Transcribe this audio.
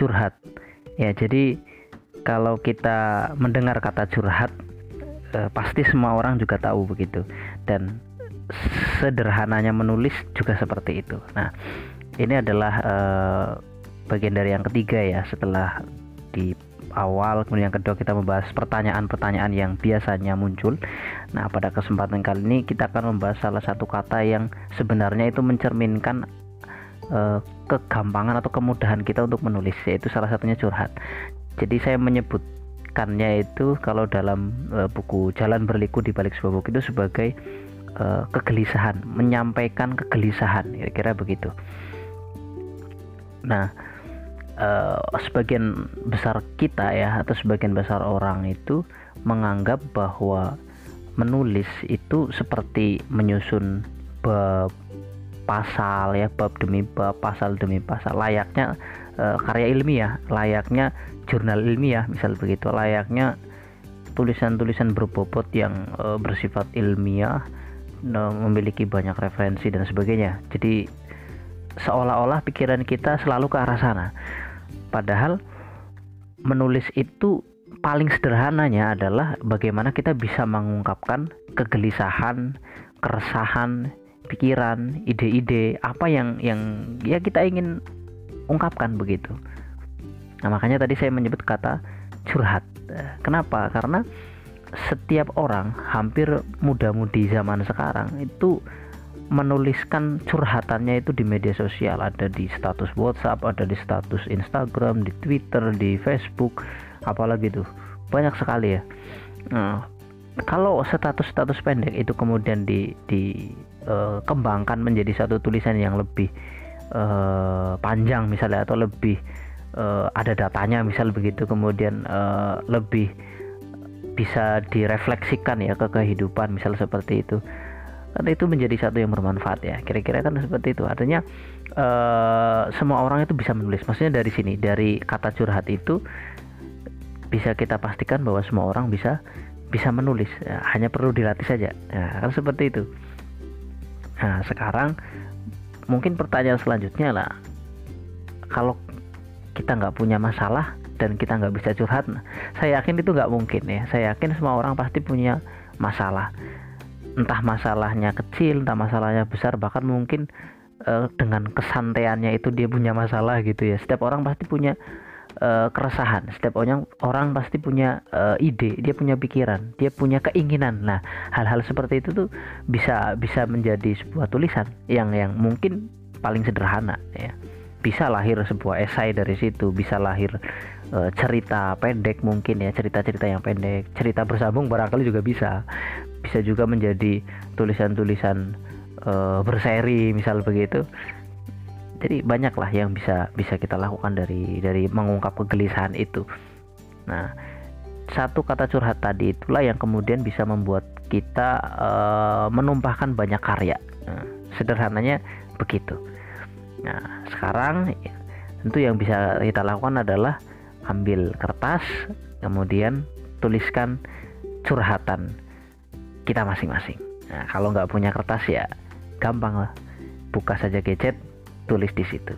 curhat. Ya, jadi kalau kita mendengar kata curhat eh, pasti semua orang juga tahu begitu dan sederhananya menulis juga seperti itu. Nah, ini adalah eh, bagian dari yang ketiga ya setelah di awal kemudian yang kedua kita membahas pertanyaan-pertanyaan yang biasanya muncul nah pada kesempatan kali ini kita akan membahas salah satu kata yang sebenarnya itu mencerminkan uh, kegampangan atau kemudahan kita untuk menulis yaitu salah satunya curhat. Jadi saya menyebutkannya itu kalau dalam uh, buku Jalan Berliku di balik sebuah buku itu sebagai uh, kegelisahan menyampaikan kegelisahan kira-kira begitu. Nah uh, sebagian besar kita ya atau sebagian besar orang itu menganggap bahwa menulis itu seperti menyusun pasal ya bab demi bab pasal demi pasal. Layaknya uh, karya ilmiah layaknya jurnal ilmiah misal begitu. Layaknya tulisan-tulisan berbobot yang uh, bersifat ilmiah memiliki banyak referensi dan sebagainya. Jadi seolah-olah pikiran kita selalu ke arah sana. Padahal menulis itu paling sederhananya adalah bagaimana kita bisa mengungkapkan kegelisahan, keresahan, pikiran, ide-ide apa yang yang ya kita ingin ungkapkan begitu. Nah, makanya tadi saya menyebut kata curhat. Kenapa? Karena setiap orang hampir muda-mudi zaman sekarang itu menuliskan curhatannya itu di media sosial ada di status WhatsApp ada di status Instagram di Twitter di Facebook apalagi tuh banyak sekali ya nah, kalau status-status pendek itu kemudian di dikembangkan uh, menjadi satu tulisan yang lebih uh, panjang misalnya atau lebih uh, ada datanya misal begitu kemudian uh, lebih bisa direfleksikan ya ke kehidupan misal seperti itu. Kan itu menjadi satu yang bermanfaat ya kira-kira kan seperti itu. Artinya uh, semua orang itu bisa menulis. Maksudnya dari sini dari kata curhat itu bisa kita pastikan bahwa semua orang bisa bisa menulis. Ya, hanya perlu dilatih saja. Ya, kan seperti itu nah sekarang mungkin pertanyaan selanjutnya lah. Kalau kita nggak punya masalah dan kita nggak bisa curhat nah, saya yakin itu nggak mungkin ya. Saya yakin semua orang pasti punya masalah. Entah masalahnya kecil entah masalahnya besar bahkan mungkin uh, dengan kesantaiannya itu dia punya masalah gitu ya. Setiap orang pasti punya uh, keresahan. Setiap orang orang pasti punya uh, ide dia punya pikiran dia punya keinginan. Nah hal-hal seperti itu tuh bisa bisa menjadi sebuah tulisan yang yang mungkin paling sederhana ya. Bisa lahir sebuah esai dari situ bisa lahir uh, cerita pendek mungkin ya. Cerita-cerita yang pendek cerita bersambung barangkali juga bisa. Bisa juga menjadi tulisan-tulisan uh, berseri misal begitu jadi banyaklah yang bisa bisa kita lakukan dari dari mengungkap kegelisahan itu nah satu kata curhat tadi itulah yang kemudian bisa membuat kita uh, menumpahkan banyak karya nah, sederhananya begitu nah sekarang tentu yang bisa kita lakukan adalah ambil kertas kemudian tuliskan curhatan kita masing-masing. Nah, kalau nggak punya kertas ya gampang lah. Buka saja gadget, tulis di situ.